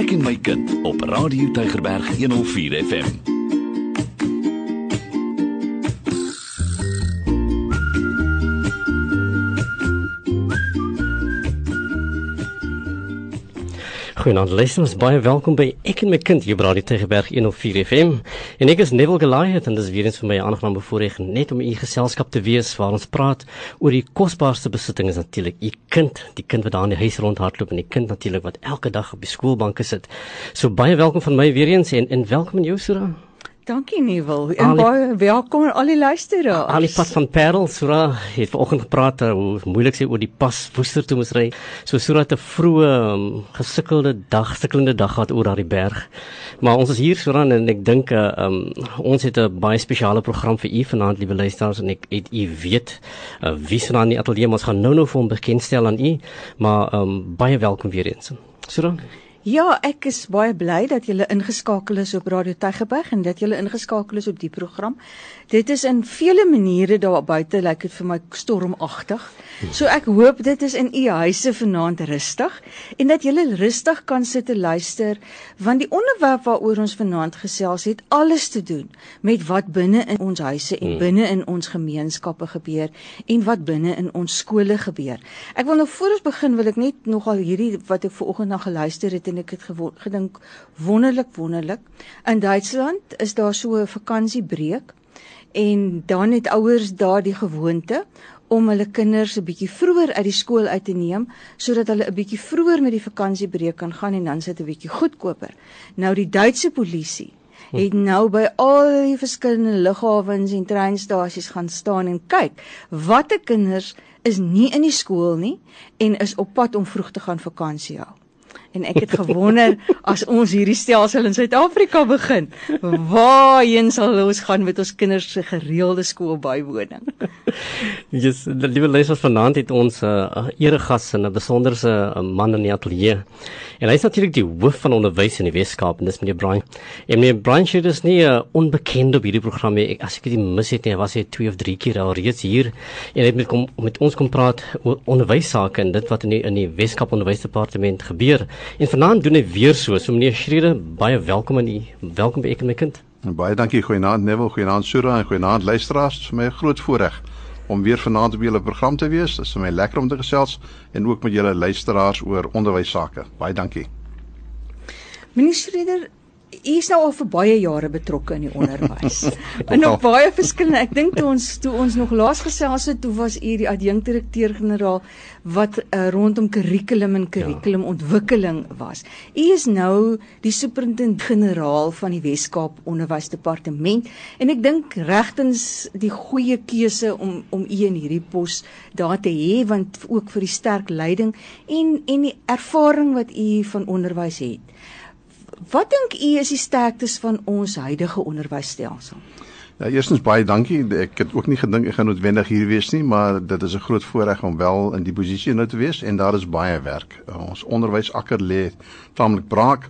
Ek en my kind op Radio Tygerberg 104 FM. Goeienaand luisters, baie welkom by Ek en my kind hier by Radio Tegeberg 104 FM. En ek is Neville Goliath en dis weer eens vir my 'n aangename voorreg net om u geselskap te wees waar ons praat oor die kosbaarste besittings natuurlik, u kind, die kind wat daar in die huis rondhardloop en die kind natuurlik wat elke dag op die skoolbanke sit. So baie welkom van my weer eens en en welkom in jou Sura. Dankie Nieuwel. En baie welkom aan al die luisteraars. Ali pas van Parel Sura het vanoggend gepraat uh, hoe moeilik sy oor die pas Woester toe moes ry. So Sura het 'n vroeë um, gesukkelde dag, sukkelende dag gehad oor daardie berg. Maar ons is hier Sura en ek dink uh, um, ons het 'n baie spesiale program vir u vanaand liewe luisteraars en ek het u weet uh, wie se naam die ateljee ons gaan nou-nou vir hom bekendstel aan u. Maar um, baie welkom weer eens. Sura Ja, ek is baie bly dat julle ingeskakel is op Radio Tygerberg en dat julle ingeskakel is op die program. Dit is in vele maniere daar buite lyk like dit vir my stormagtig. So ek hoop dit is in u huise vanaand rustig en dat julle rustig kan sit en luister want die onderwerp waaroor ons vanaand gesels het alles te doen met wat binne in ons huise en hmm. binne in ons gemeenskappe gebeur en wat binne in ons skole gebeur. Ek wil nou voor ons begin wil ek net nogal hierdie wat ek vanoggend na geluister het en ek het gedink wonderlik wonderlik. In Duitsland is daar so 'n vakansiebreek en dan het ouers daar die gewoonte om hulle kinders 'n bietjie vroeër uit die skool uit te neem sodat hulle 'n bietjie vroeër met die vakansiebreek kan gaan en dan sit 'n bietjie goedkoper. Nou die Duitse polisie het nou by al die verskillende lughawens en treinstasies gaan staan en kyk watter kinders is nie in die skool nie en is op pad om vroeg te gaan vakansie hou en ek het gewonder as ons hierdie stelsel in Suid-Afrika begin, waarheen sal ons gaan met ons kinders se gereelde skoolbywoning? Ja, yes, liewe lesers vanaand het ons 'n uh, eregas en 'n besonderse uh, man in die ateljee. En hy is natuurlik die hoof van onderwys in die Weskaap en dis meneer Brian. En meneer Brian sê dis nie 'n uh, onbekende op hierdie program nie. As ek dit mis het nie, was hy 2 of 3 keer al reeds hier en hy het met kom met ons kom praat oor onderwys sake en dit wat in die in die Weskaap onderwysdepartement gebeur. En vanaand doen hy weer so. So meneer Schrede, baie welkom aan u. Welkom by ek en my kind. En baie dankie. Goeienaand Neville, goeienaand Sura en goeienaand luisteraars. Dit is my groot voorreg om weer vanaand op julle program te wees. Dit is vir my lekker om te gesels en ook met julle luisteraars oor onderwys sake. Baie dankie. Meneer Schreder, U is nou al vir baie jare betrokke in die onderwys. en op baie verskillende, ek dink toe ons toe ons nog laas gesels het, toe was u die adjunkdirekteur-generaal wat uh, rondom kurrikulum en kurrikulumontwikkeling was. U is nou die superintendent-generaal van die Wes-Kaap Onderwysdepartement en ek dink regtens die goeie keuse om om u in hierdie pos daar te hê want ook vir die sterk leiding en en die ervaring wat u van onderwys het. Wat dink u is die sterktes van ons huidige onderwysstelsel? Ja, eerstens baie dankie. Ek het ook nie gedink ek gaan noodwendig hier wees nie, maar dit is 'n groot voorreg om wel in die posisie nou te wees en daar is baie werk. Ons onderwysakker lê taamlik braak.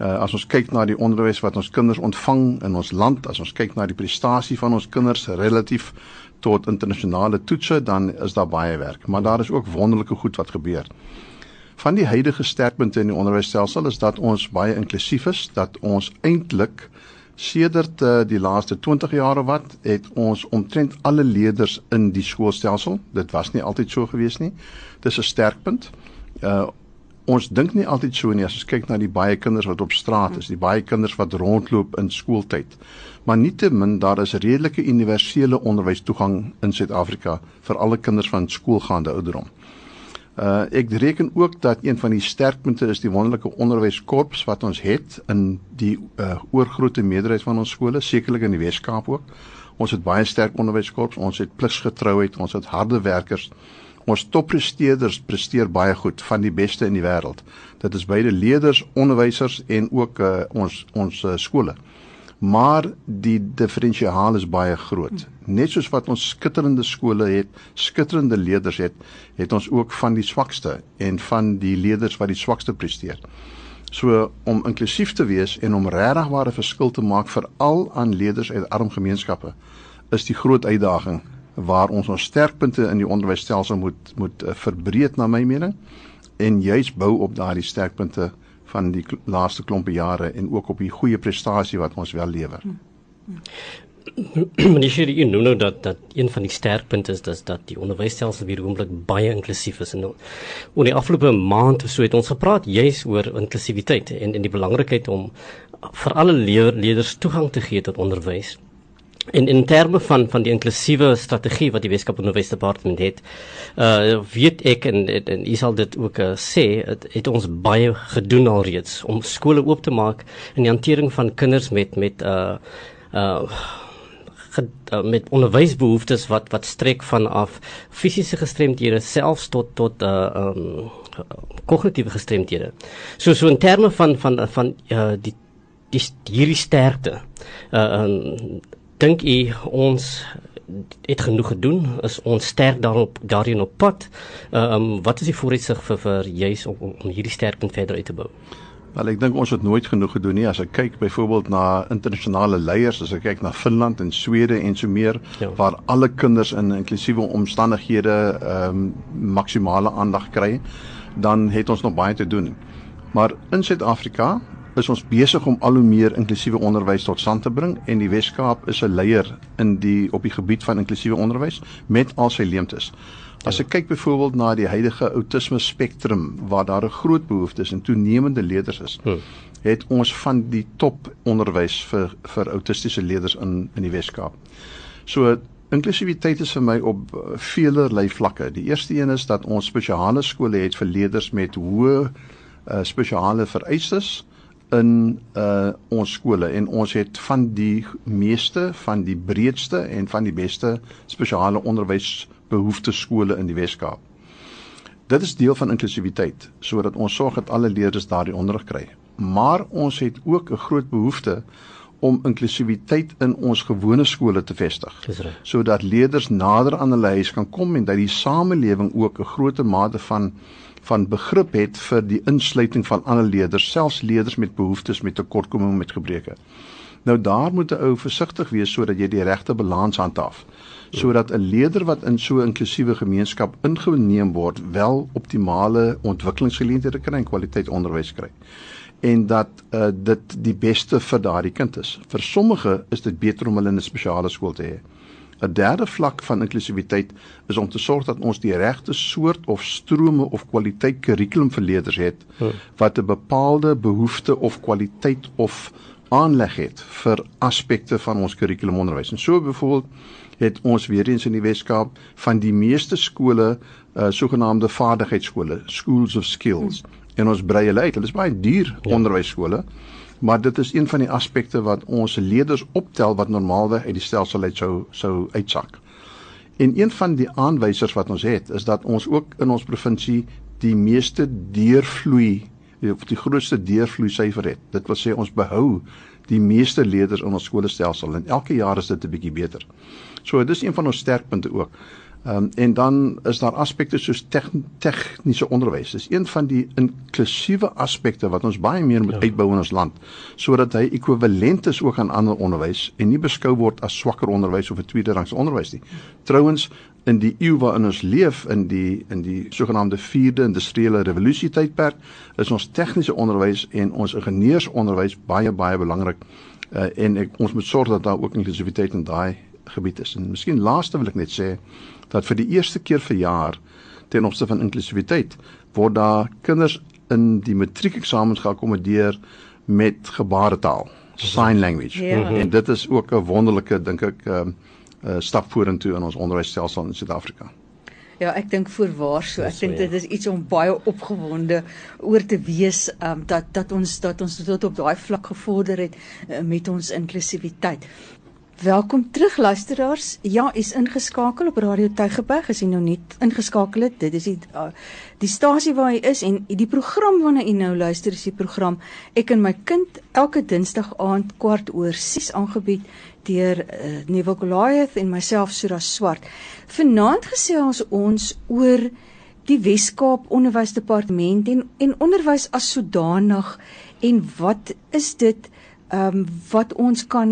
Uh, as ons kyk na die onderwys wat ons kinders ontvang in ons land, as ons kyk na die prestasie van ons kinders relatief tot internasionale toetse, dan is daar baie werk. Maar daar is ook wonderlike goed wat gebeur van die huidige sterkpunte in die onderwysstelsel is dat ons baie inklusief is, dat ons eintlik sedert uh, die laaste 20 jaar of wat het ons omtrent alle leerders in die skoolstelsel. Dit was nie altyd so gewees nie. Dis 'n sterkpunt. Uh ons dink nie altyd so nie as ons kyk na die baie kinders wat op straat is, die baie kinders wat rondloop in skooltyd. Maar nietemin daar is redelike universele onderwystoegang in Suid-Afrika vir alle kinders van skoolgaande ouderdom. Uh ek reken ook dat een van die sterkpunte is die wonderlike onderwyskorps wat ons het in die uh oorgrootste meerderheid van ons skole, sekerlik in die Weskaap ook. Ons het baie sterk onderwyskorps, ons het pligsgetrouheid, ons het harde werkers. Ons toppresteerders presteer baie goed, van die beste in die wêreld. Dit is beide leerders, onderwysers en ook uh ons ons uh, skole maar die diferensiaal is baie groot. Net soos wat ons skitterende skole het, skitterende leerders het, het ons ook van die swakste en van die leerders wat die swakste presteer. So om inklusief te wees en om regtig ware verskil te maak vir al aan leerders uit arm gemeenskappe is die groot uitdaging waar ons ons sterkpunte in die onderwysstelsel moet moet uh, verbreek na my mening en juis bou op daardie sterkpunte van die laaste klompe jare en ook op die goeie prestasie wat ons wel lewer. Meneer Shiri, jy noem nou dat dat een van die sterkpunte is dat dat die onderwysstelsel weer oomblik baie inklusief is en nou oor die afgelope maand so het ons gepraat juis oor inklusiwiteit en en die belangrikheid om vir alle leerders toegang te gee tot onderwys. En in terme van van die inklusiewe strategie wat die Weskaap Onderwysdepartement het, uh weet ek en en u sal dit ook uh, sê, het, het ons baie gedoen alreeds om skole oop te maak in die hantering van kinders met met uh uh met onderwysbehoeftes wat wat strek vanaf fisiese gestremdhede selfs tot tot uh um kognitiewe gestremdhede. So so in terme van van van uh die die hierdie sterkte. Uh um dink u ons het genoeg gedoen? Is ons sterk daarop daarin op pad? Uh, um, wat is die vooruitsig vir vir juis om, om hierdie sterkpunt verder uit te bou? Wel ek dink ons het nooit genoeg gedoen nie. As ek kyk byvoorbeeld na internasionale leiers as ek kyk na Finland en Swede en so meer ja. waar alle kinders in inklusiewe omstandighede ehm um, maksimale aandag kry dan het ons nog baie te doen. Maar in Suid-Afrika is ons besig om al hoe meer inklusiewe onderwys tot stand te bring en die Wes-Kaap is 'n leier in die op die gebied van inklusiewe onderwys met al sy leemtes. As ek kyk byvoorbeeld na die huidige outisme spektrum waar daar 'n groot behoefte is en toenemende leerders is, hmm. het ons van die top onderwys vir vir autistiese leerders in in die Wes-Kaap. So inklusiwiteit is vir my op vele lei vlakke. Die eerste een is dat ons spesiale skole het vir leerders met hoë uh, spesiale vereistes in uh ons skole en ons het van die meeste van die breedste en van die beste spesiale onderwysbehoeftes skole in die Wes-Kaap. Dit is deel van inklusiwiteit sodat ons sorg dat alle leerders daardie onderrig kry. Maar ons het ook 'n groot behoefte om inklusiwiteit in ons gewone skole te vestig. Sodat leerders nader aan hulle huis kan kom en dat die samelewing ook 'n groter mate van van begrip het vir die insluiting van ander leerders, selfs leerders met behoeftes met tekortkominge met gebreke. Nou daar moet 'n ou versigtig wees sodat jy die regte balans handhaaf sodat 'n leerder wat in so 'n inklusiewe gemeenskap ingeneem word, wel optimale ontwikkelingsgeleenthede kry en kwaliteit onderwys kry. En dat uh, dit die beste vir daardie kind is. Vir sommige is dit beter om hulle in 'n spesiale skool te hê. 'n Derde vlak van inklusiwiteit is om te sorg dat ons die regte soort of strome of kwaliteit kurrikulum vir leerders het hm. wat 'n bepaalde behoefte of kwaliteit of aanleg het vir aspekte van ons kurrikulumonderwys. En so byvoorbeeld het ons weer eens in die Weskaap van die meeste skole uh sogenaamde vaardigheidsskole, schools of skills. Hmm. En ons brei hulle uit. Hulle is baie duur ja. onderwysskole maar dit is een van die aspekte wat ons leerders optel wat normaalweg uit die stelsel uit sou sou uitsak. En een van die aanwysers wat ons het is dat ons ook in ons provinsie die meeste deurvloei of die grootste deurvloei syfer het. Dit wil sê ons behou die meeste leerders in ons skoolstelsel en elke jaar is dit 'n bietjie beter. So dis een van ons sterkpunte ook. Ehm um, en dan is daar aspekte soos tegniese onderwys. Dis een van die inklusiewe aspekte wat ons baie meer moet ja. uitbou in ons land sodat hy ekwivalent is ook aan ander onderwys en nie beskou word as swakker onderwys of 'n tweede rangs onderwys nie. Trouwens in die eeu waarin ons leef in die in die sogenaamde 4de industriële revolusie tydperk is ons tegniese onderwys en ons ingenieursonderwys baie baie belangrik uh, en ek, ons moet sorg dat daar ook inklusiwiteit in daai gebied is. En miskien laaste wil ek net sê dat vir die eerste keer vir jaar ten opsigte van inklusiwiteit word daar kinders in die matriekeksamens geakkommodeer met gebaretaal, sign language. Ja. Mhm. En dit is ook 'n wonderlike dink ek 'n uh, uh, stap vorentoe in ons onderwysstelsel in Suid-Afrika. Ja, ek dink voorwaar so. Ek dink dit is iets om baie opgewonde oor te wees um, dat dat ons dat ons tot op daai vlak gevorder het uh, met ons inklusiwiteit. Welkom terug luisteraars. Ja, is ingeskakel op Radio Tygerberg. As jy nou net ingeskakel het, dit is die uh, die stasie waar jy is en die program waarna jy nou luister is die program Ek en my kind elke Dinsdag aand kwart oor 6 aangebied deur uh, Neville Goliath en myself Sura Swart. Vanaand gesels ons oor die Wes-Kaap Onderwysdepartement en en onderwys as sodanig en wat is dit ehm um, wat ons kan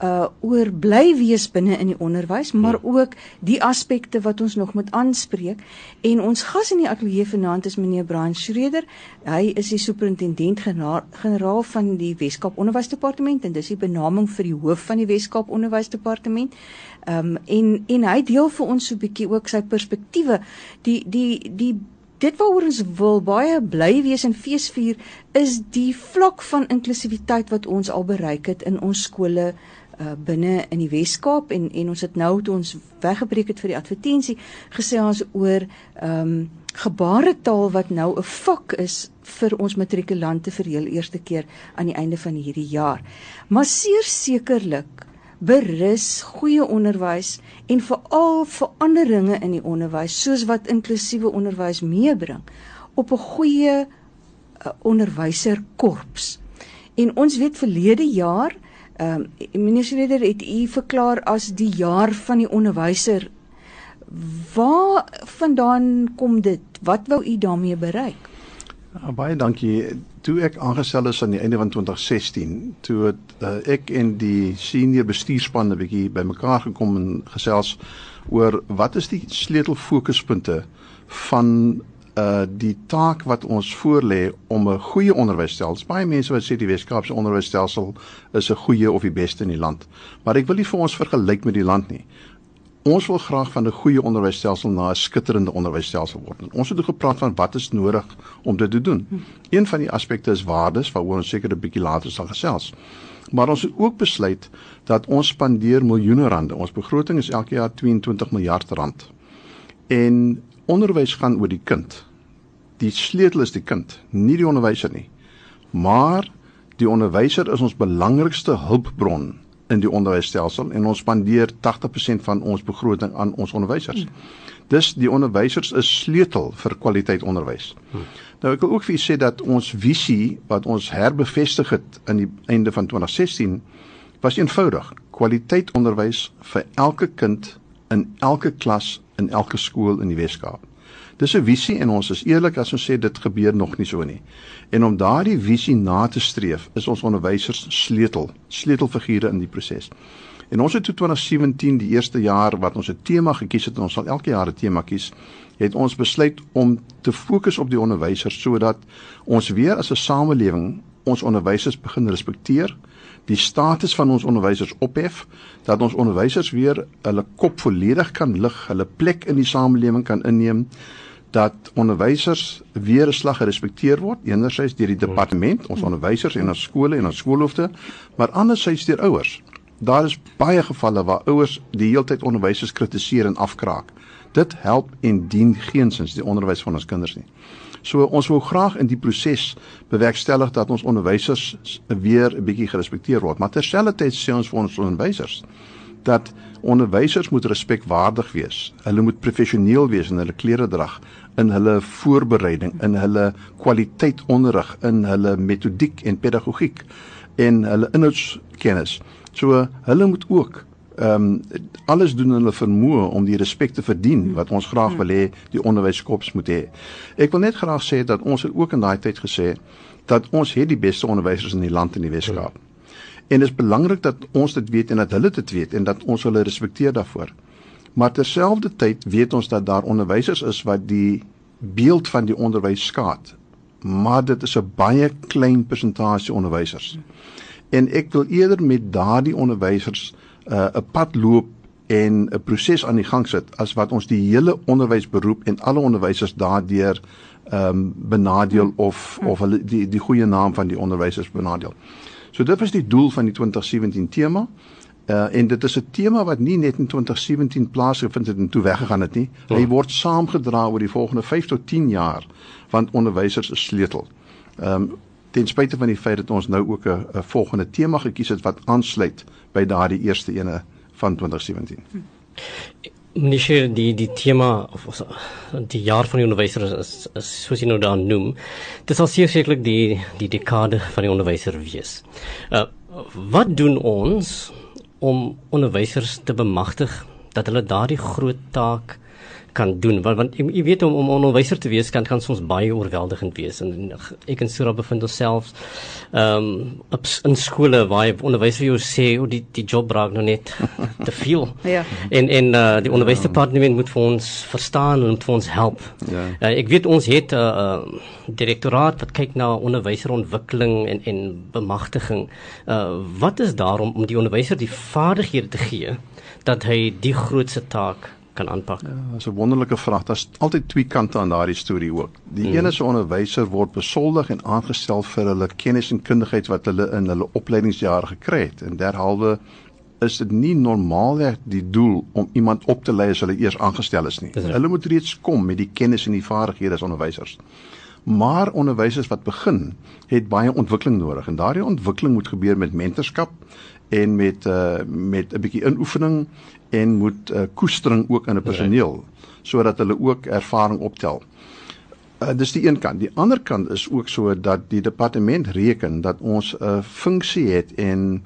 uh oor bly wees binne in die onderwys, maar hmm. ook die aspekte wat ons nog moet aanspreek. En ons gas in die ateljee vanaand is meneer Brian Schreder. Hy is die superintendent generaal van die Weskaap Onderwysdepartement en dis die benaming vir die hoof van die Weskaap Onderwysdepartement. Ehm um, en en hy deel vir ons so 'n bietjie ook sy perspektiewe. Die die die dit waaroor ons wil baie bly wees en feesvier is die vlak van inklusiwiteit wat ons al bereik het in ons skole uh, binne in die Wes-Kaap en en ons het nou toe ons weggebreek het vir die advertensie gesê ons oor ehm um, gebaretaal wat nou 'n vak is vir ons matrikulante vir heel eerste keer aan die einde van hierdie jaar. Maar sekerlik berus goeie onderwys en veral veranderinge in die onderwys soos wat inklusiewe onderwys meebring op 'n goeie uh, onderwyserkorps. En ons weet verlede jaar Ehm um, minister Reder het u verklaar as die jaar van die onderwyser. Waar vandaan kom dit? Wat wou u daarmee bereik? Ja, baie dankie. Toe ek aangestel is aan die einde van 2016, toe het uh, ek en die senior bestuurspan 'n bietjie bymekaar gekom en gesels oor wat is die sleutelfokuspunte van uh die taak wat ons voorlê om 'n goeie onderwysstelsel. Baie mense wat sê die Weskaapse onderwysstelsel is 'n goeie of die beste in die land. Maar ek wil nie vir ons vergelyk met die land nie. Ons wil graag van 'n goeie onderwysstelsel na 'n skitterende onderwysstelsel word. En ons het gepraat van wat is nodig om dit te doen. Een van die aspekte is waardes waaroor ons seker 'n bietjie later sal gesels. Maar ons het ook besluit dat ons spandeer miljoene rande. Ons begroting is elke jaar 22 miljard rand. En onderwys gaan oor die kind. Die sleutel is die kind, nie die onderwyser nie. Maar die onderwyser is ons belangrikste hulpbron in die onderwysstelsel en ons spandeer 80% van ons begroting aan ons onderwysers. Dus die onderwysers is sleutel vir kwaliteit onderwys. Nou ek wil ook vir julle sê dat ons visie wat ons herbevestig het aan die einde van 2016 was eenvoudig: kwaliteit onderwys vir elke kind in elke klas in elke skool in die Weskaap. Dis 'n visie en ons is eerlik as ons sê dit gebeur nog nie so nie. En om daardie visie na te streef, is ons onderwysers sleutel, sleutelfigure in die proses. En ons het toe 2017 die eerste jaar wat ons 'n tema gekies het en ons sal elke jaar 'n tema kies, het ons besluit om te fokus op die onderwysers sodat ons weer as 'n samelewing ons onderwysers begin respekteer die status van ons onderwysers ophef dat ons onderwysers weer hulle kop volledig kan lig, hulle plek in die samelewing kan inneem dat onderwysers weer 'n slag gerespekteer word enerzijds deur die departement, ons onderwysers en ons skole en ons skoolhoofde, maar anderzijds deur ouers. Daar is baie gevalle waar ouers die heeltyd onderwysers kritiseer en afkraak. Dit help en dien geensins die onderwys van ons kinders nie. So ons wil graag in die proses bewerkstellig dat ons onderwysers weer 'n bietjie gerespekteer word. Maar terselfdertyd sê ons vir ons onderwysers dat onderwysers moet respekwaardig wees. Hulle moet professioneel wees in hulle klere drag, in hulle voorbereiding, in hulle kwaliteit onderrig, in hulle metodiek en pedagogiek en hulle inhoudskennis. So hulle moet ook ehm um, alles doen hulle vermoë om die respek te verdien wat ons graag wil hê die onderwyskops moet hê. Ek wil net graag sê dat ons het ook in daai tyd gesê dat ons het die beste onderwysers in die land in die Weskaap. En dit is belangrik dat ons dit weet en dat hulle dit weet en dat ons hulle respekteer daarvoor. Maar terselfdertyd weet ons dat daar onderwysers is wat die beeld van die onderwys skaad. Maar dit is 'n baie klein persentasie onderwysers. En ek wil eerder met daardie onderwysers uh, 'n pad loop en 'n proses aan die gang sit as wat ons die hele onderwysberoep en alle onderwysers daardeur ehm um, benadeel of of hulle die die goeie naam van die onderwysers benadeel. So dit was die doel van die 2017 tema. Uh en dit is 'n tema wat nie net in 2017 plaasgevind het en toe weggegaan het nie. Oh. Hy word saamgedra oor die volgende 5 tot 10 jaar want onderwysers is sleutel. Ehm um, ten spyte van die feit dat ons nou ook 'n volgende tema gekies het wat aansluit by daardie eerste ene van 2017. Meneer die die tema of die jaar van die onderwyser is, is soos jy nou daar noem. Dit sal sekerlik die die dekade van die onderwyser wees. Uh wat doen ons om onderwysers te bemagtig dat hulle daardie groot taak kan doen want want jy weet om om onderwyser te wees kan kan soms baie oorweldigend wees. En ek en Sura bevind onsself ehm um, in skole waar jy onderwyser jou sê hoe die die job raak nou net te veel. Ja. En en uh, die onderwysdepartement moet vir ons verstaan en vir ons help. Ja. Uh, ek weet ons het 'n uh, uh, direktoraat wat kyk na onderwyserontwikkeling en en bemagtiging. Uh, wat is daar om om die onderwyser die vaardighede te gee dat hy die grootste taak kan aanpak? Ja, dis 'n wonderlike vraag. Daar's altyd twee kante aan daardie storie ook. Die mm. een is 'n onderwyser word besoldig en aangestel vir hulle kennis en kundigheid wat hulle in hulle opleidingsjare gekry het. En derhalwe is dit nie normaalweg die doel om iemand op te lei as hulle eers aangestel is nie. Hulle moet reeds kom met die kennis en die vaardighede as onderwysers. Maar onderwysers wat begin, het baie ontwikkeling nodig en daardie ontwikkeling moet gebeur met mentorskap en met uh met 'n bietjie inoefening en moet uh, koestering ook in 'n personeel sodat hulle ook ervaring optel. Uh, dis die een kant. Die ander kant is ook so dat die departement reken dat ons 'n uh, funksie het en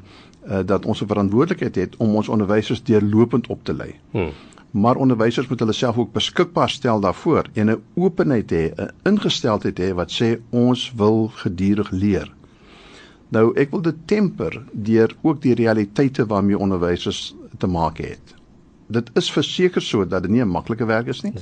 uh, dat ons 'n verantwoordelikheid het om ons onderwysers deurlopend op te lei. Hmm. Maar onderwysers moet hulle self ook beskikbaar stel daarvoor en 'n openheid hê, 'n ingesteldheid hê wat sê ons wil gedurig leer. Nou ek wil dit temper deur ook die realiteite waarmee onderwysers te maak het dit is verseker so dat dit nie 'n maklike werk is nie.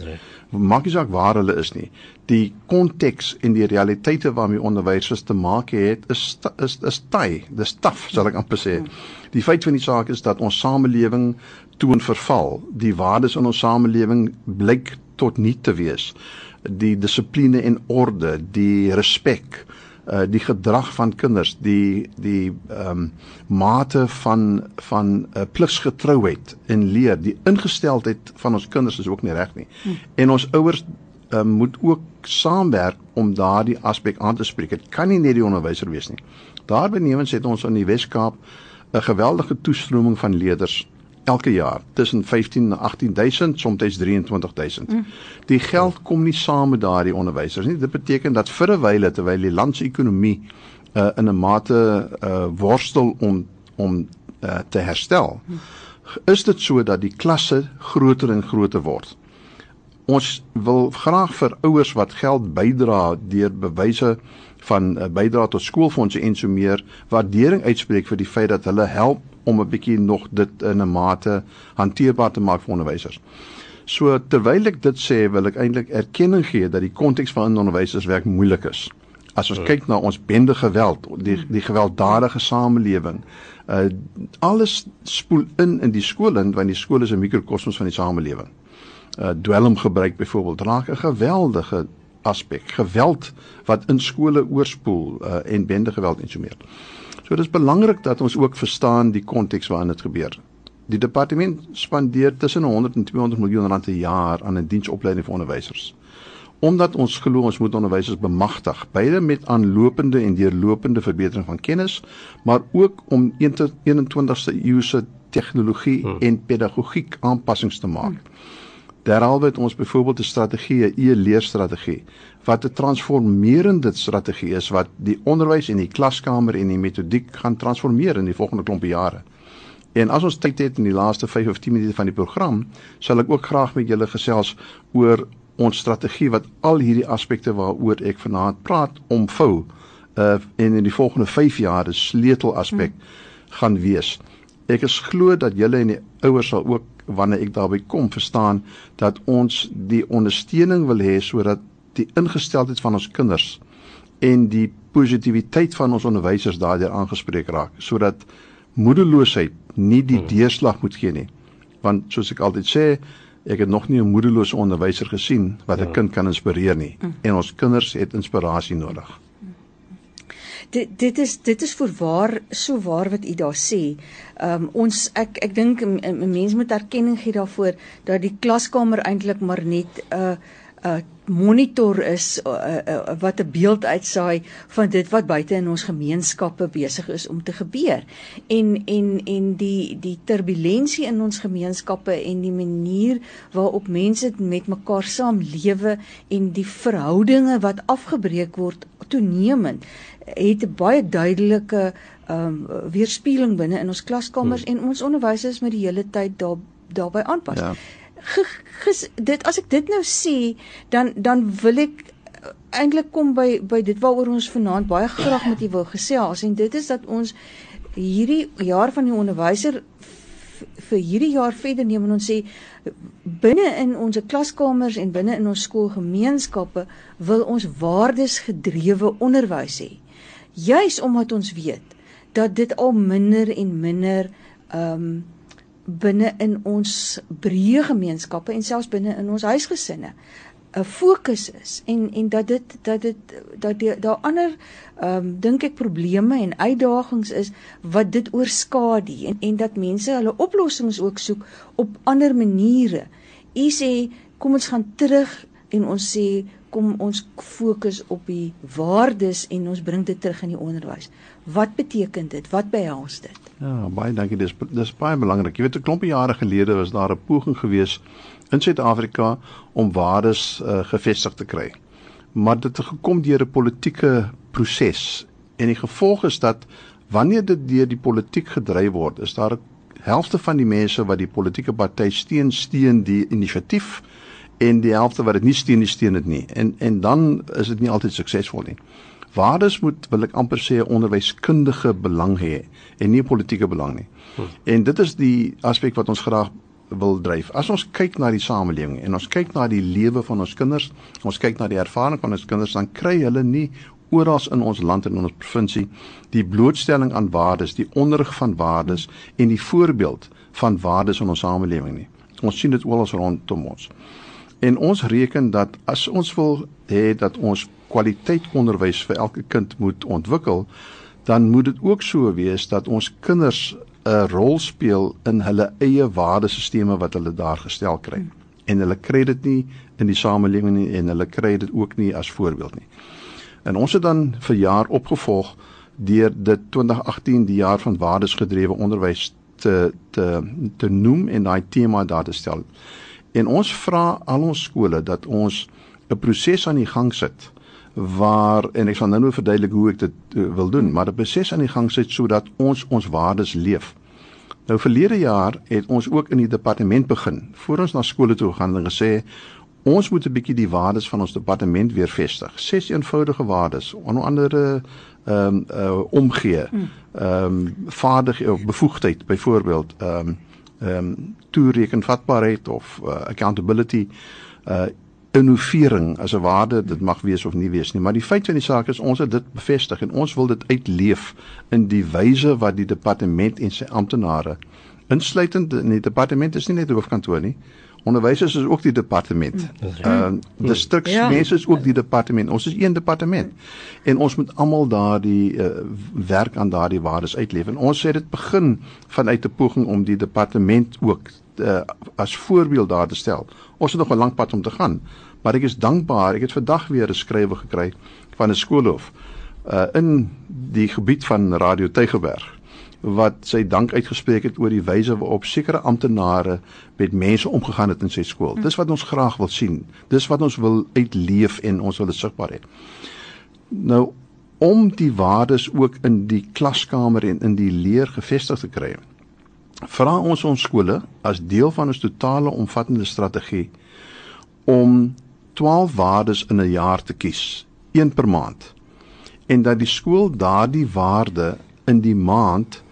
Maak nie saak waar hulle is nie. Die konteks en die realiteite waarmee onderwysers te maak het is is is taai, dis taaf, sal ek amper sê. Die feit van die saak is dat ons samelewing toon verval. Die waardes in ons samelewing blyk tot nie te wees. Die dissipline en orde, die respek, uh die gedrag van kinders, die die ehm um, mate van van uh, pligsgetrouheid in leer, die ingesteldheid van ons kinders is ook nie reg nie. Hm. En ons ouers uh, moet ook saamwerk om daardie aspek aan te spreek. Dit kan nie net die onderwyser wees nie. Daarbenewens het ons in die Wes-Kaap 'n geweldige toestroming van leerders elke jaar tussen 15 en 18000 soms 23000. Mm. Die geld kom nie saam met daardie onderwysers nie. Dit beteken dat vir 'n wyle terwyl die land se ekonomie uh, in 'n mate uh, worstel om om uh, te herstel, mm. is dit so dat die klasse groter en groter word. Ons wil graag vir ouers wat geld bydra deur bewyse van uh, bydra tot skoolfondse en so meer waardering uitspreek vir die feit dat hulle help om 'n bietjie nog dit in 'n mate hanteerbaar te maak vir onderwysers. So terwyl ek dit sê, wil ek eintlik erkenning gee dat die konteks van onderwysers werk moeilik is. As ons ja. kyk na ons bende geweld, die die gewelddadige samelewing, uh alles spoel in in die skool in want die skool is 'n mikrokosmos van die samelewing. Uh dwelmgebruik byvoorbeeld raak 'n geweldige aspek, geweld wat in skole oorspoel uh en bende geweld en so meer. So dis belangrik dat ons ook verstaan die konteks waarin dit gebeur. Die departement spandeer tussen 100 en 200 miljoen rand per jaar aan 'n diensopleiding vir onderwysers. Omdat ons glo ons moet onderwysers bemagtig, beide met aanlopende en deurlopende verbetering van kennis, maar ook om 21ste eeuse tegnologie hmm. en pedagogiek aanpassings te maak. Hmm. Derhalwe het ons byvoorbeeld 'n strategie, 'n e-leerstrategie wat 'n transformerende strategie is wat die onderwys en die klaskamer en die metodiek gaan transformeer in die volgende klompe jare. En as ons tyd het in die laaste 5 of 10 minute van die program, sal ek ook graag met julle gesels oor ons strategie wat al hierdie aspekte waaroor ek vanaand praat omvou uh en in die volgende 5 jaar 'n sleutelaspek hmm. gaan wees. Ek is glo dat julle en die ouers sal ook wanneer ek daarby kom verstaan dat ons die ondersteuning wil hê sodat die ingesteldheid van ons kinders en die positiwiteit van ons onderwysers daardeur aangespreek raak sodat moedeloosheid nie die hmm. deurslag moet gee nie want soos ek altyd sê ek het nog nie 'n moedelose onderwyser gesien wat 'n ja. kind kan inspireer nie hmm. en ons kinders het inspirasie nodig dit dit is dit is voorwaar so waar wat u daar sê. Ehm um, ons ek ek dink 'n mens moet erkenning gee daarvoor dat die klaskamer eintlik maar net 'n uh, 'n uh, monitor is uh, uh, wat 'n beeld uitsaai van dit wat buite in ons gemeenskappe besig is om te gebeur. En en en die die turbulensie in ons gemeenskappe en die manier waarop mense met mekaar saamlewe en die verhoudinge wat afgebreek word toenemend het 'n baie duidelike ehm um, weerspieëling binne in ons klaskamers hmm. en ons onderwysers moet die hele tyd daar daarbey aanpas. Ja. Ge, ges, dit as ek dit nou sê, dan dan wil ek eintlik kom by by dit waaroor ons vanaand baie graag met u wil gesels en dit is dat ons hierdie jaar van die onderwyser vir hierdie jaar verder neem en ons sê binne in ons klaskamers en binne in ons skoolgemeenskappe wil ons waardesgedrewe onderwys hê. Juis omdat ons weet dat dit al minder en minder ehm um, binne in ons breë gemeenskappe en selfs binne in ons huisgesinne 'n fokus is en en dat dit dat dit dat die, daar ander ehm um, dink ek probleme en uitdagings is wat dit oorskadu en en dat mense hulle oplossings ook soek op ander maniere. U sê kom ons gaan terug en ons sê kom ons fokus op die waardes en ons bring dit terug in die onderwys. Wat beteken dit? Wat behels dit? Ja, baie dankie. Dis dis baie belangrik. Jy weet 'n klompie jare gelede was daar 'n poging geweest in Suid-Afrika om waardes uh, gevestig te kry. Maar dit het gekom deur 'n politieke proses en die gevolg is dat wanneer dit deur die politiek gedryf word, is daar 'n helfte van die mense wat die politieke party steun steun die inisiatief en die helfte wat dit nie steun nie steun dit nie. En en dan is dit nie altyd suksesvol nie. Waardes moet wil ek amper sê 'n onderwyskundige belang hê en nie politieke belang nie. Hmm. En dit is die aspek wat ons graag wil dryf. As ons kyk na die samelewing en ons kyk na die lewe van ons kinders, ons kyk na die ervaring van ons kinders, dan kry hulle nie oral in ons land en in ons provinsie die blootstelling aan waardes, die onderrig van waardes en die voorbeeld van waardes in ons samelewing nie. Ons sien dit oral rondom ons. En ons reken dat as ons wil hê dat ons kwaliteit onderwys vir elke kind moet ontwikkel, dan moet dit ook so wees dat ons kinders 'n rol speel in hulle eie waardesisteme wat hulle daar gestel kry. En hulle kry dit nie in die samelewing nie en hulle kry dit ook nie as voorbeeld nie. En ons het dan vir jaar opgevolg deur dit 2018 die jaar van waardesgedrewe onderwys te te te noem en daai tema daar te stel. En ons vra al ons skole dat ons 'n proses aan die gang sit waar en ek sal nou nou verduidelik hoe ek dit uh, wil doen, maar 'n proses aan die gang sit sodat ons ons waardes leef. Nou verlede jaar het ons ook in die departement begin. Voor ons na skole toe gaan en gesê ons moet 'n bietjie die waardes van ons departement weer vestig. Ses eenvoudige waardes, onder andere ehm um, uh, omgee, ehm um, vaardig of bevoegdheid byvoorbeeld, ehm um, ehm um, toerekenvatbaarheid of uh, accountability uh innovering as 'n waarde dit mag wees of nie wees nie maar die feit van die saak is ons het dit bevestig en ons wil dit uitleef in die wyse wat die departement en sy amptenare insluitend in die departement is nie net hoofkantoor nie onderwysers is ook die departement. Ehm uh, distriksmense is ook die departement. Ons is een departement en ons moet almal daardie uh, werk aan daardie waardes uitleef en ons sê dit begin vanuit 'n poging om die departement ook uh, as voorbeeld daar te stel. Ons het nog 'n lang pad om te gaan, maar ek is dankbaar. Ek het vandag weer 'n skrywe gekry van 'n skoolhof uh in die gebied van Radio Tygerberg wat sy dank uitgespreek het oor die wyse waarop sekere amptenare met mense omgegaan het in sy skool. Dis wat ons graag wil sien. Dis wat ons wil uitleef en ons wil dit sigbaar hê. Nou om die waardes ook in die klaskamer en in die leer gevestig te kry vra ons ons skole as deel van ons totale omvattende strategie om 12 waardes in 'n jaar te kies, een per maand. En dat die skool daardie waarde in die maand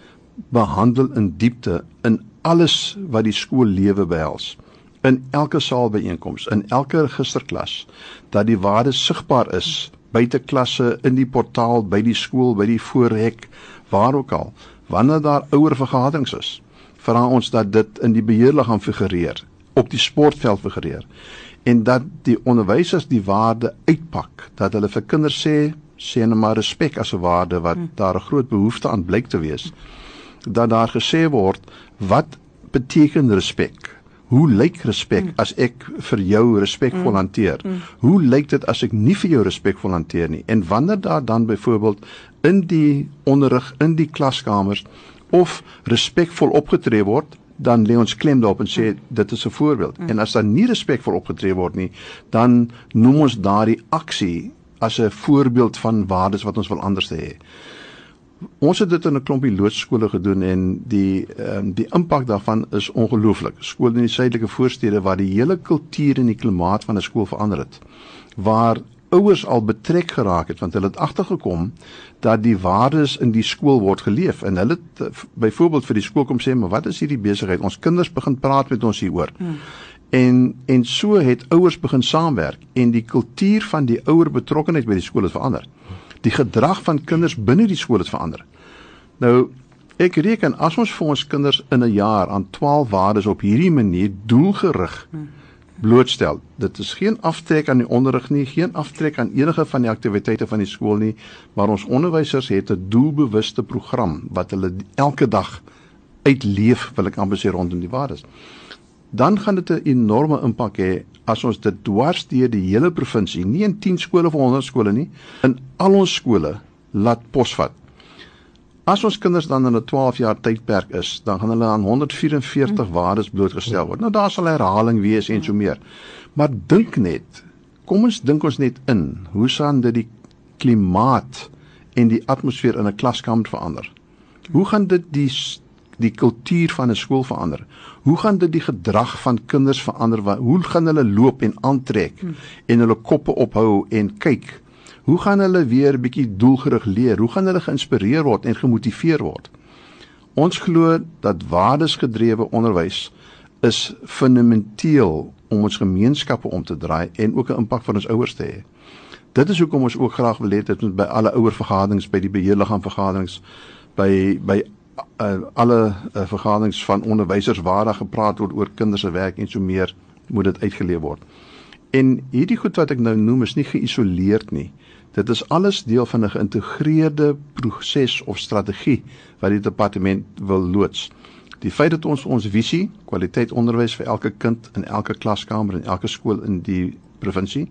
behandel in diepte in alles wat die skoollewe behels. In elke saalbyeenkoms, in elke registerklas dat die waardes sigbaar is buite klasse, in die portaal, by die skool, by die voorhek, waar ook al, wanneer daar ouer vergaderings is vra ons dat dit in die beheerliggaam figureer, op die sportveld figureer en dat die onderwysers die waarde uitpak, dat hulle vir kinders sê sê net maar respek as 'n waarde wat hmm. daar 'n groot behoefte aan blyk te wees. Dat daar gesê word wat beteken respek? Hoe lyk respek hmm. as ek vir jou respekvol hmm. hanteer? Hmm. Hoe lyk dit as ek nie vir jou respekvol hanteer nie? En wanneer daar dan byvoorbeeld in die onderrig in die klaskamers of respekvol opgetree word, dan lê ons klem daarop en sê dit is 'n voorbeeld. Mm. En as daar nie respekvol opgetree word nie, dan noem ons daardie aksie as 'n voorbeeld van waardes wat ons wil anders hê. Ons het dit in 'n klompie loodskole gedoen en die ehm um, die impak daarvan is ongelooflik. Skole in die suidelike voorstede waar die hele kultuur en die klimaat van 'n skool verander het. Waar ouers al betrek geraak het want hulle het agtergekom dat die waardes in die skool word geleef. En hulle uh, byvoorbeeld vir die skool kom sê maar wat is hierdie besigheid? Ons kinders begin praat met ons hieroor. Hmm. en en so het ouers begin saamwerk en die kultuur van die ouer betrokkenheid by die skool het verander. Die gedrag van kinders binne die skool het verander. Nou ek reken as ons vir ons kinders in 'n jaar aan 12 waardes op hierdie manier doelgerig hmm blootstel. Dit is geen aftrek aan die onderrig nie, geen aftrek aan enige van die aktiwiteite van die skool nie, maar ons onderwysers het 'n doelbewuste program wat hulle elke dag uitleef, wil ek amper sê rondom die waardes. Dan gaan dit 'n enorme impak hê as ons dit dwars deur die hele provinsie, nie in 10 skole of 100 skole nie, in al ons skole laat posvat. As ons kinders dan in 'n 12 jaar tydperk is, dan gaan hulle aan 144 mm. waardes blootgestel word. Nou daar sal herhaling wees en so meer. Maar dink net, kom ons dink ons net in, hoe saan dit die klimaat en die atmosfeer in 'n klaskamer verander? Hoe gaan dit die die kultuur van 'n skool verander? Hoe gaan dit die gedrag van kinders verander? Hoe gaan hulle loop en aantrek mm. en hulle koppe ophou en kyk? Hoe gaan hulle weer bietjie doelgerig leer? Hoe gaan hulle geïnspireer word en gemotiveer word? Ons glo dat waardesgedrewe onderwys is fundamenteel om ons gemeenskappe om te draai en ook 'n impak vir ons ouers te hê. Dit is hoekom ons ook graag wil hê dit moet by alle ouervergaderings, by die beheerliggaam vergaderings, by by uh, alle uh, vergaderings van onderwysers waar daar gepraat word oor kinders se werk en so meer moet dit uitgeleef word. En hierdie goed wat ek nou noem is nie geïsoleerd nie. Dit is alles deel van 'n geïntegreerde proses of strategie wat die departement wil loods. Die feit dat ons ons visie, kwaliteit onderwys vir elke kind in elke klaskamer en elke skool in die provinsie,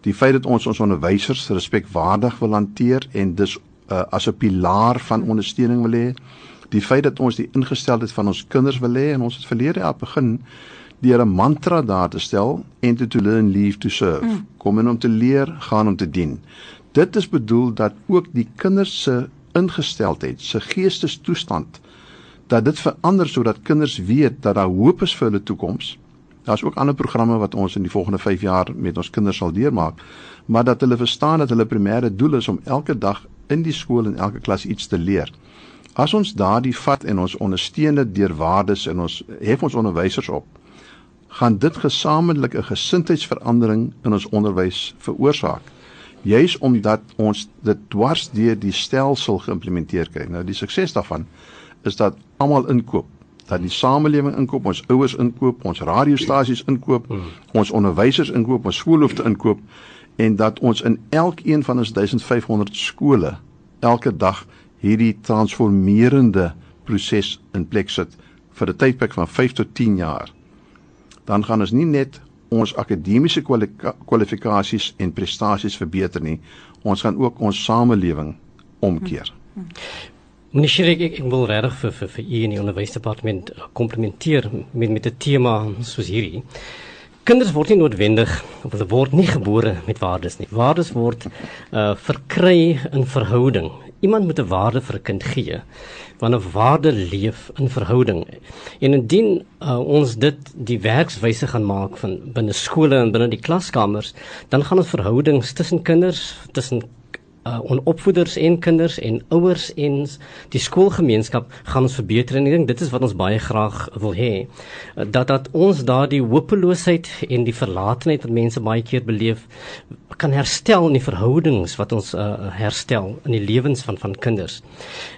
die feit dat ons ons onderwysers respekwaardig wil hanteer en dus uh, as 'n pilaar van ondersteuning wil hê, die feit dat ons die ingesteldheid van ons kinders wil hê en ons het verlede jaar begin deur 'n mantra daar te stel enter to learn leave to serve. Mm. kom in om te leer gaan om te dien. Dit is bedoel dat ook die kinders se ingesteldheid se geestestoestand dat dit verander sodat kinders weet dat daar hoop is vir hulle toekoms. Daar's ook ander programme wat ons in die volgende 5 jaar met ons kinders sal deurmaak maar dat hulle verstaan dat hulle primêre doel is om elke dag in die skool en elke klas iets te leer. As ons daardie vat en ons ondersteun dit deur waardes en ons hef ons onderwysers op gaan dit gesamentlik 'n gesindheidsverandering in ons onderwys veroorsaak. Juis omdat ons dit dwars deur die stelsel geïmplementeer kry. Nou die sukses daarvan is dat almal inkoop, dat die samelewing inkoop, ons ouers inkoop, ons radiostasies inkoop, ons onderwysers inkoop, ons skoolhoofde inkoop en dat ons in elkeen van ons 1500 skole elke dag hierdie transformerende proses in plek sit vir 'n tydperk van 5 tot 10 jaar dan gaan ons nie net ons akademiese kwalifikasies en prestasies verbeter nie, ons gaan ook ons samelewing omkeer. Meneer Schrik, ek, ek wil regtig vir vir vir u in die onderwysdepartement komplimenteer met met 'n tema soos hierdie. Kinders word nie noodwendig of hulle word nie gebore met waardes nie. Waardes word uh verkry in verhouding. Iemand moet 'n waarde vir 'n kind gee want 'n waarde leef in verhouding. En indien uh, ons dit die werkswyse gaan maak van binne skole en binne die klaskamers, dan gaan ons verhoudings tussen kinders, tussen uh, onopvoeders en kinders en ouers en die skoolgemeenskap gaan ons verbeter en ek dink dit is wat ons baie graag wil hê uh, dat dat ons daardie hopeloosheid en die verlatenheid wat mense baie keer beleef kan herstel in die verhoudings wat ons uh, herstel in die lewens van van kinders.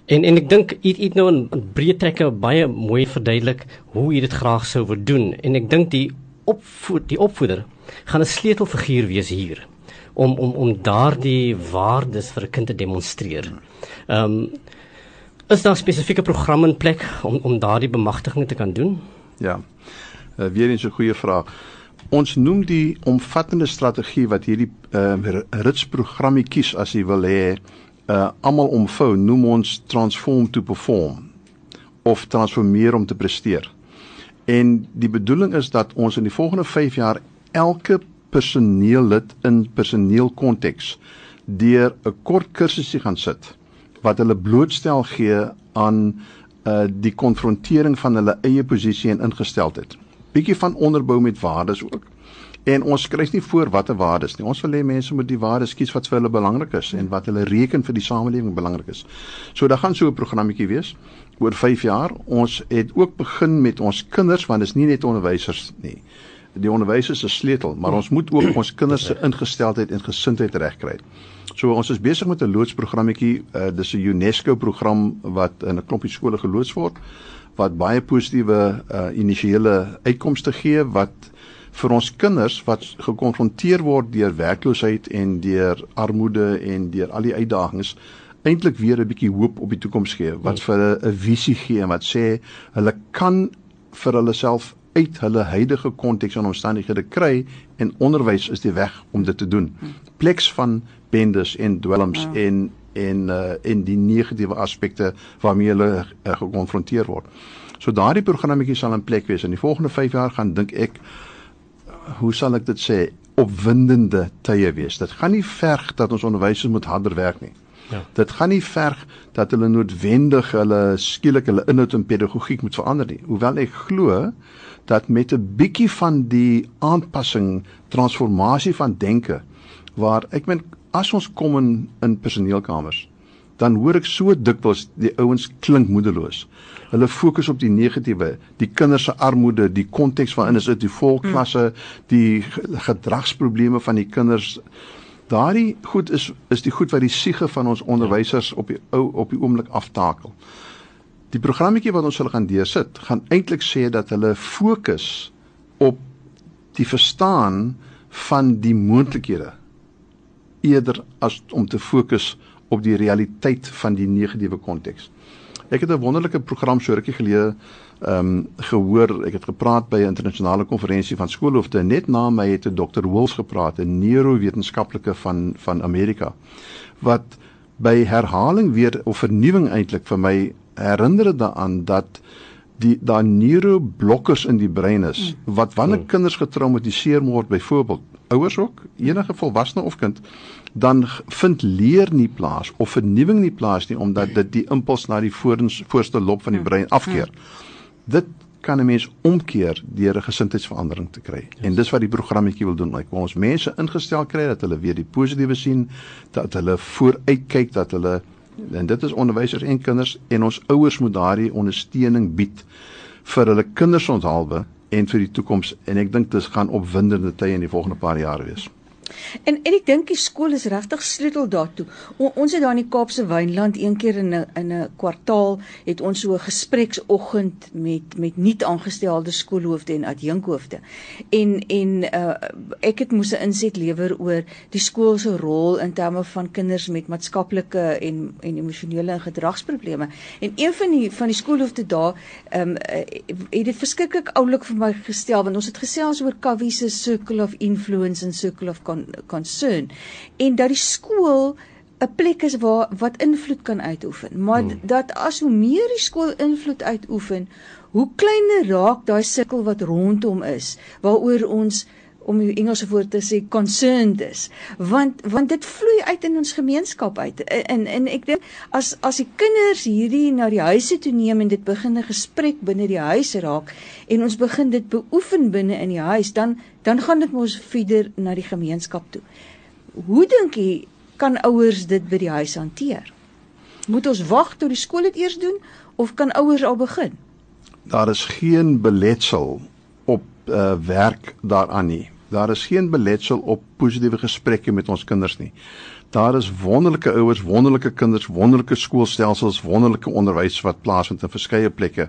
En en ek dink iets iets nou in, breë trekke baie mooi verduidelik hoe jy dit graag sou wou doen en ek dink die opvoed die opvoeder gaan 'n sleutelfiguur wees hier om om om daardie waardes vir 'n kind te demonstreer. Ehm um, is daar spesifieke programme in plek om om daardie bemagtiging te kan doen? Ja. Uh, weer eens 'n goeie vraag. Ons noem die omvattende strategie wat hierdie uh, ritsprogrammie kies as jy wil hê uh almal omvou noem ons transform to perform of transformeer om te presteer. En die bedoeling is dat ons in die volgende 5 jaar elke personeellid in personeelkonteks deur 'n kort kursusie gaan sit wat hulle blootstel gee aan uh die konfrontering van hulle eie posisie en ingesteldheid. Bietjie van onderbou met waardes ook. En ons skryf nie voor watter waardes nie. Ons wil hê mense moet die waardes kies wat vir hulle belangrik is en wat hulle reken vir die samelewing belangrik is. So daar gaan so 'n programmetjie wees oor 5 jaar. Ons het ook begin met ons kinders want dit is nie net onderwysers nie. Die onderwysers is sleutel, maar ons moet ook ons kinders se ingesteldheid en gesindheid regkry. So ons is besig met 'n loodsprogrammetjie. Uh, dis 'n UNESCO program wat in 'n klompie skole geloods word wat baie positiewe uh, initiële uitkomste gee wat vir ons kinders wat gekonfronteer word deur werkloosheid en deur armoede en deur al die uitdagings eintlik weer 'n bietjie hoop op die toekoms gee wat vir hulle 'n visie gee en wat sê hulle kan vir hulle self uit hulle huidige konteks en omstandighede kry en onderwys is die weg om dit te doen. Pleks van bendes en dwelms ja. en en uh, en die negatiewe aspekte waarmee hulle uh, gekonfronteer word. So daardie programmetjie sal in plek wees in die volgende 5 jaar gaan dink ek hoe sal ek dit sê opwindende tye wees. Dit gaan nie verg dat ons onderwysers moet harder werk nie. Ja. Dit gaan nie verg dat hulle noodwendig hulle skielik hulle inhoud en pedagogiek moet verander nie. Hoewel ek glo dat met 'n bietjie van die aanpassing, transformasie van denke waar ek meen as ons kom in in personeelkamers dan hoor ek so dikwels die ouens klink moedeloos. Hulle fokus op die negatiewe, die kinders se armoede, die konteks waarin is dit die volklasse, die gedragsprobleme van die kinders. Daardie goed is is die goed wat die siege van ons onderwysers op die ou op die oomblik aftakel. Die programmetjie wat ons hulle gaan deursit, gaan eintlik sê dat hulle fokus op die verstaan van die moontlikhede eerder as om te fokus op die realiteit van die negatiewe konteks. Ek het 'n wonderlike program so rukkie gelede ehm um, gehoor. Ek het gepraat by 'n internasionale konferensie van skoolhoofde. Net na my het 'n Dr. Wolf gepraat, 'n neurowetenskaplike van van Amerika wat by herhaling weer of vernuwing eintlik vir my herinner daaraan dat die daar neuroblokkers in die brein is mm. wat wanneer mm. kinders getraumatiseer word byvoorbeeld ouers ook enige volwassene of kind dan vind leer nie plaas of vernuwing nie plaas nie omdat dit die impuls na die voorens, voorste lob van die brein afkeer. Dit kan 'n mens omkeer deur 'n gesindheidsverandering te kry. Yes. En dis wat die programmetjie wil doen. Like ons mense ingestel kry dat hulle weer die positiewe sien, dat hulle vooruitkyk, dat hulle en dit is onderwysers en kinders en ons ouers moet daardie ondersteuning bied vir hulle kinders onthaalwe en vir die toekoms en ek dink dit gaan opwindende tye in die volgende paar jare wees. En en ek dink die skool is regtig sleutel daartoe. O, ons het daar in die Kaapse Wynland een keer in 'n in 'n kwartaal het ons so 'n gespreksoggend met met nuut aangestelde skoolhoofde en adjunkhoofde. En en uh, ek het moes 'n inset lewer oor die skool se rol in terme van kinders met maatskaplike en en emosionele en gedragsprobleme. En een van die van die skoolhoofde daar ehm um, het dit verskriklik oulik vir my gestel want ons het gesels oor Kawie se circle of influence en circle of concern en dat die skool 'n plek is waar wat invloed kan uitoefen. Maar hmm. dat as hoe meer die skool invloed uitoefen, hoe kleiner raak daai sirkel wat rondom is waaroor ons om die Engelse woord te sê concerned is want want dit vloei uit in ons gemeenskap uit en en ek dink as as die kinders hierdie na die huise toe neem en dit begin 'n gesprek binne die huis raak en ons begin dit beoefen binne in die huis dan dan gaan dit mos fieder na die gemeenskap toe. Hoe dink jy kan ouers dit by die huis hanteer? Moet ons wag tot die skool dit eers doen of kan ouers al begin? Daar is geen beletsel op uh, werk daaraan nie. Daar is geen beletsel op positiewe gesprekke met ons kinders nie. Daar is wonderlike ouers, wonderlike kinders, wonderlike skoolstelsels, wonderlike onderwys wat plaasvind in verskeie plekke.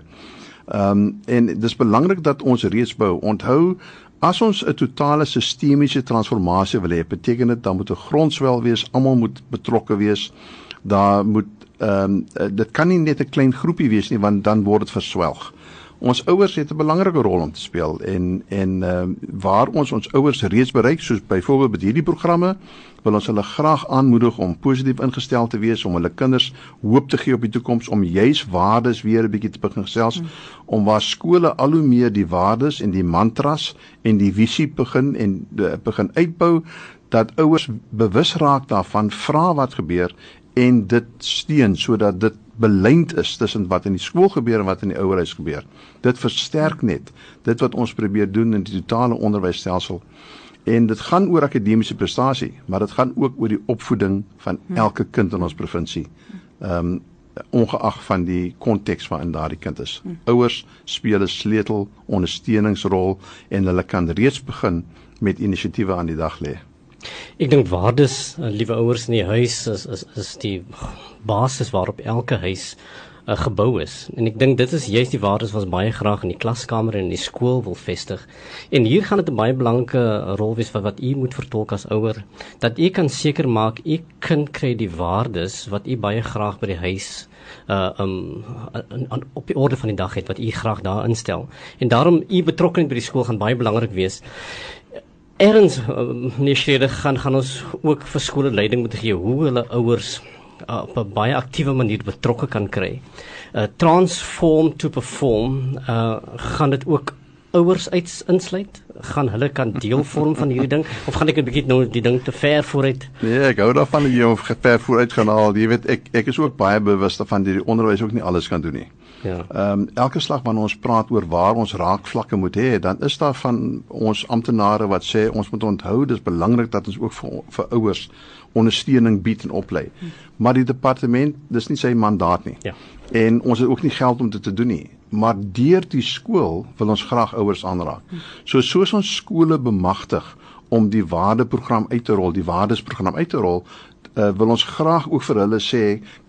Ehm um, en dis belangrik dat ons reeds bou. Onthou As ons 'n totale sistemiese transformasie wil hê, beteken dit dan moet 'n grondswel wees, almal moet betrokke wees. Daar moet ehm um, dit kan nie net 'n klein groepie wees nie want dan word dit verswelg ons ouers het 'n belangrike rol om te speel en en ehm uh, waar ons ons ouers reeds bereik soos byvoorbeeld met hierdie programme wil ons hulle graag aanmoedig om positief ingestel te wees om hulle kinders hoop te gee op die toekoms om juis waardes weer 'n bietjie te begin gesels hmm. om waar skole al hoe meer die waardes en die mantras en die visie begin en de, begin uitbou dat ouers bewus raak daarvan vra wat gebeur en dit steun sodat dit belynd is tussen wat in die skool gebeur en wat in die ouerhuis gebeur. Dit versterk net dit wat ons probeer doen in die totale onderwysstelsel. En dit gaan oor akademiese prestasie, maar dit gaan ook oor die opvoeding van elke kind in ons provinsie. Ehm um, ongeag van die konteks waarin daardie kind is. Ouers speel 'n sleutel ondersteuningsrol en hulle kan reeds begin met inisiatiewe aan die dag lê. Ek dink waardes, uh, liewe ouers in die huis is is is die basis waarop elke huis uh, gebou is. En ek dink dit is juist die waardes wat ons baie graag in die klaskamer en in die skool wil vestig. En hier gaan dit 'n baie belangrike rol wees wat wat u moet vertolk as ouer dat u kan seker maak u kind kry die waardes wat u baie graag by die huis uh um an, an, op die orde van die dag het wat u graag daar instel. En daarom u betrokkeheid by die skool gaan baie belangrik wees. Erns nie skrede gaan gaan ons ook vir skole leiding moet gee hoe hulle ouers uh, op 'n baie aktiewe manier betrokke kan kry. Uh transform to perform uh gaan dit ook ouers uit insluit? Gaan hulle kan deel vorm van hierdie ding of gaan ek 'n bietjie nou die ding te ver vooruit? Nee, ek hou daarvan hom ver vooruit gaan haal. Jy weet ek ek is ook baie bewus daarvan dat die onderwys ook nie alles kan doen nie. Ja. Ehm um, elke slag wanneer ons praat oor waar ons raakvlakke moet hê, dan is daar van ons amptenare wat sê ons moet onthou dis belangrik dat ons ook vir vir ouers ondersteuning bied en oplei. Maar die departement, dis nie sy mandaat nie. Ja. En ons het ook nie geld om dit te doen nie. Maar deur die skool wil ons graag ouers aanraak. So soos ons skole bemagtig om die waardeprogram uit te rol, die waardesprogram uit te rol, uh, wil ons graag ook vir hulle sê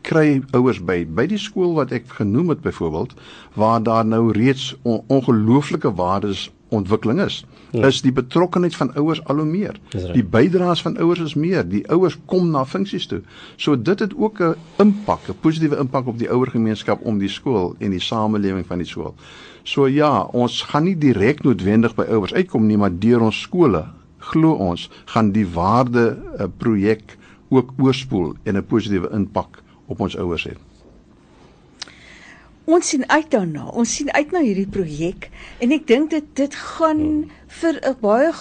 kry ouers by by die skool wat ek genoem het byvoorbeeld waar daar nou reeds on, ongelooflike waardes ontwikkeling is. Ja. Is die betrokkeheid van ouers al hoe meer. Die bydraes van ouers is meer. Die ouers kom na funksies toe. So dit het ook 'n impak, 'n positiewe impak op die ouergemeenskap om die skool en die samelewing van die skool. So ja, ons gaan nie direk noodwendig by ouers uitkom nie, maar deur ons skole glo ons gaan die waarde uh, projek ook oorspoel en 'n positiewe impak op ons ouers hê. Ons sien uit daarna. Ons sien uit na hierdie projek en ek dink dit dit gaan hmm. vir 'n baie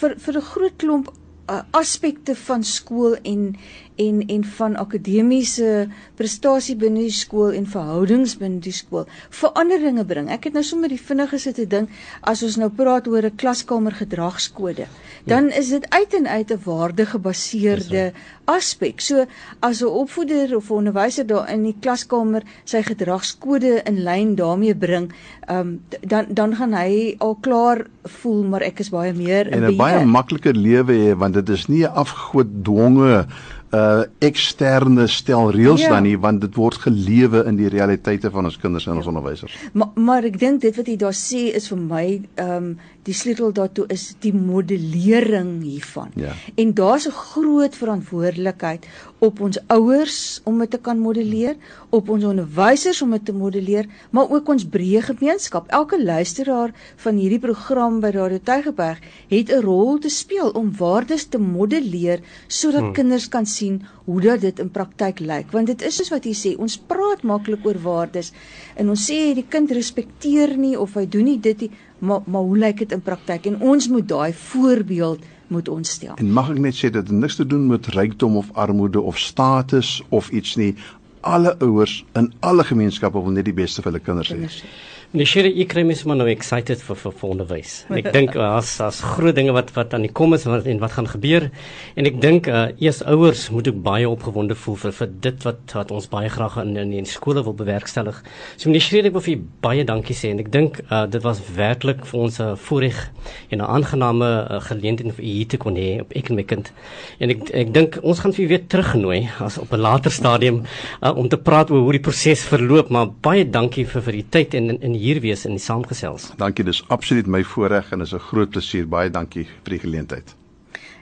vir vir 'n groot klomp uh, aspekte van skool en en en van akademiese prestasie binne die skool en verhoudings binne die skool veranderinge bring. Ek het nou sommer die vinnige sit te dink as ons nou praat oor 'n klaskamer gedragskode, dan ja. is dit uit en uit 'n waardegebaseerde aspek. So as 'n opvoeder of 'n onderwyser daar in die klaskamer sy gedragskode in lyn daarmee bring, um, dan dan gaan hy al klaar voel maar ek is baie meer 'n 'n baie makliker lewe hê want dit is nie 'n afgedwonge uh eksterne stel reëls ja. dan nie want dit word gelewe in die realiteite van ons kinders en ja. ons onderwysers. Maar maar ek dink dit wat jy daar sê is vir my ehm um, die sleutel daartoe is die modellering hiervan. Ja. En daar's 'n groot verantwoordelikheid op ons ouers om dit te kan modelleer, op ons onderwysers om dit te modelleer, maar ook ons breë gemeenskap. Elke luisteraar van hierdie program by Radio Tygerberg het 'n rol te speel om waardes te modelleer sodat hmm. kinders kan sien hoe dat dit in praktyk lyk want dit is soos wat jy sê ons praat maklik oor waardes en ons sê die kind respekteer nie of hy doen nie dit nie maar maar hoe lyk dit in praktyk? En ons moet daai voorbeeld moet ons stel. En mag ek net sê dit het niks te doen met rykdom of armoede of status of iets nie. Alle ouers in alle gemeenskappe wil net die beste vir hulle kinders hê Nee, Sherry, ek kry mes maar nou excited vir vir onderwys. En ek dink as as groot dinge wat wat aan die kom is wat, en wat gaan gebeur. En ek dink uh eers ouers moet ook baie opgewonde voel vir vir dit wat wat ons baie graag in in, in skole wil bewerkstellig. So meneer Sherry, ek wil vir u baie dankie sê en ek dink uh dit was werklik vir ons 'n uh, voorreg en 'n aangename uh, geleentheid vir u hier te kon hê op ek en my kind. En ek ek dink ons gaan vir u weer teruggenooi as op 'n later stadium uh, om te praat oor hoe die proses verloop, maar baie dankie vir vir die tyd en in hier wees in die saamgesels. Dankie, dis absoluut my voorreg en is 'n groot plesier. Baie dankie vir die geleentheid.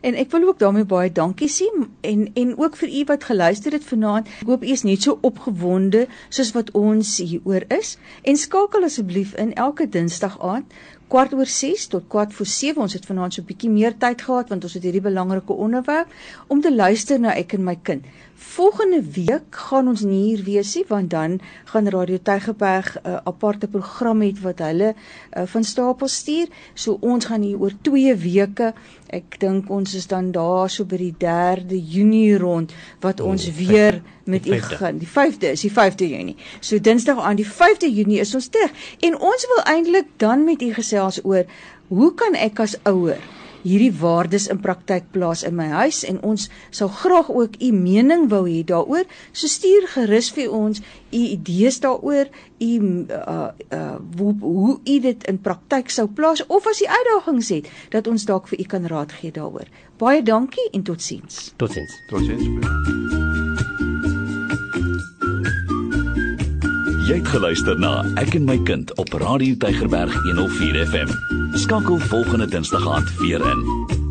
En ek wil ook daarmee baie dankie sê en en ook vir u wat geluister het vanaand. Ek hoop u is net so opgewonde soos wat ons hieroor is en skakel asseblief in elke Dinsdag aand kwart oor 6 tot kwart voor 7. Ons het vanaand so 'n bietjie meer tyd gehad want ons het hierdie belangrike onderwerp om te luister na ek en my kind. Volgende week gaan ons nie hier wees nie want dan gaan Radio Tygerberg 'n uh, aparte program hê wat hulle uh, van stapel stuur. So ons gaan hier oor 2 weke. Ek dink ons is dan daar so by die 3de Junie rond wat ons oh, weer met u gaan. Die 5de is die 5de Junie. So Dinsdag aan die 5de Junie is ons terug en ons wil eintlik dan met u gesels oor hoe kan ek as ouer hierdie waardes in praktyk plaas in my huis en ons sal graag ook u mening wou hê daaroor. So stuur gerus vir ons u idees daaroor, u uh uh hoe hoe u dit in praktyk sou plaas of as u uitdagings het dat ons dalk vir u kan raad gee daaroor. Baie dankie en totsiens. Totsiens. Totsiens. Jy het geluister na Ek en my kind op Radio Tygerberg 104 FM. Skakel volgende Dinsdag aand weer in.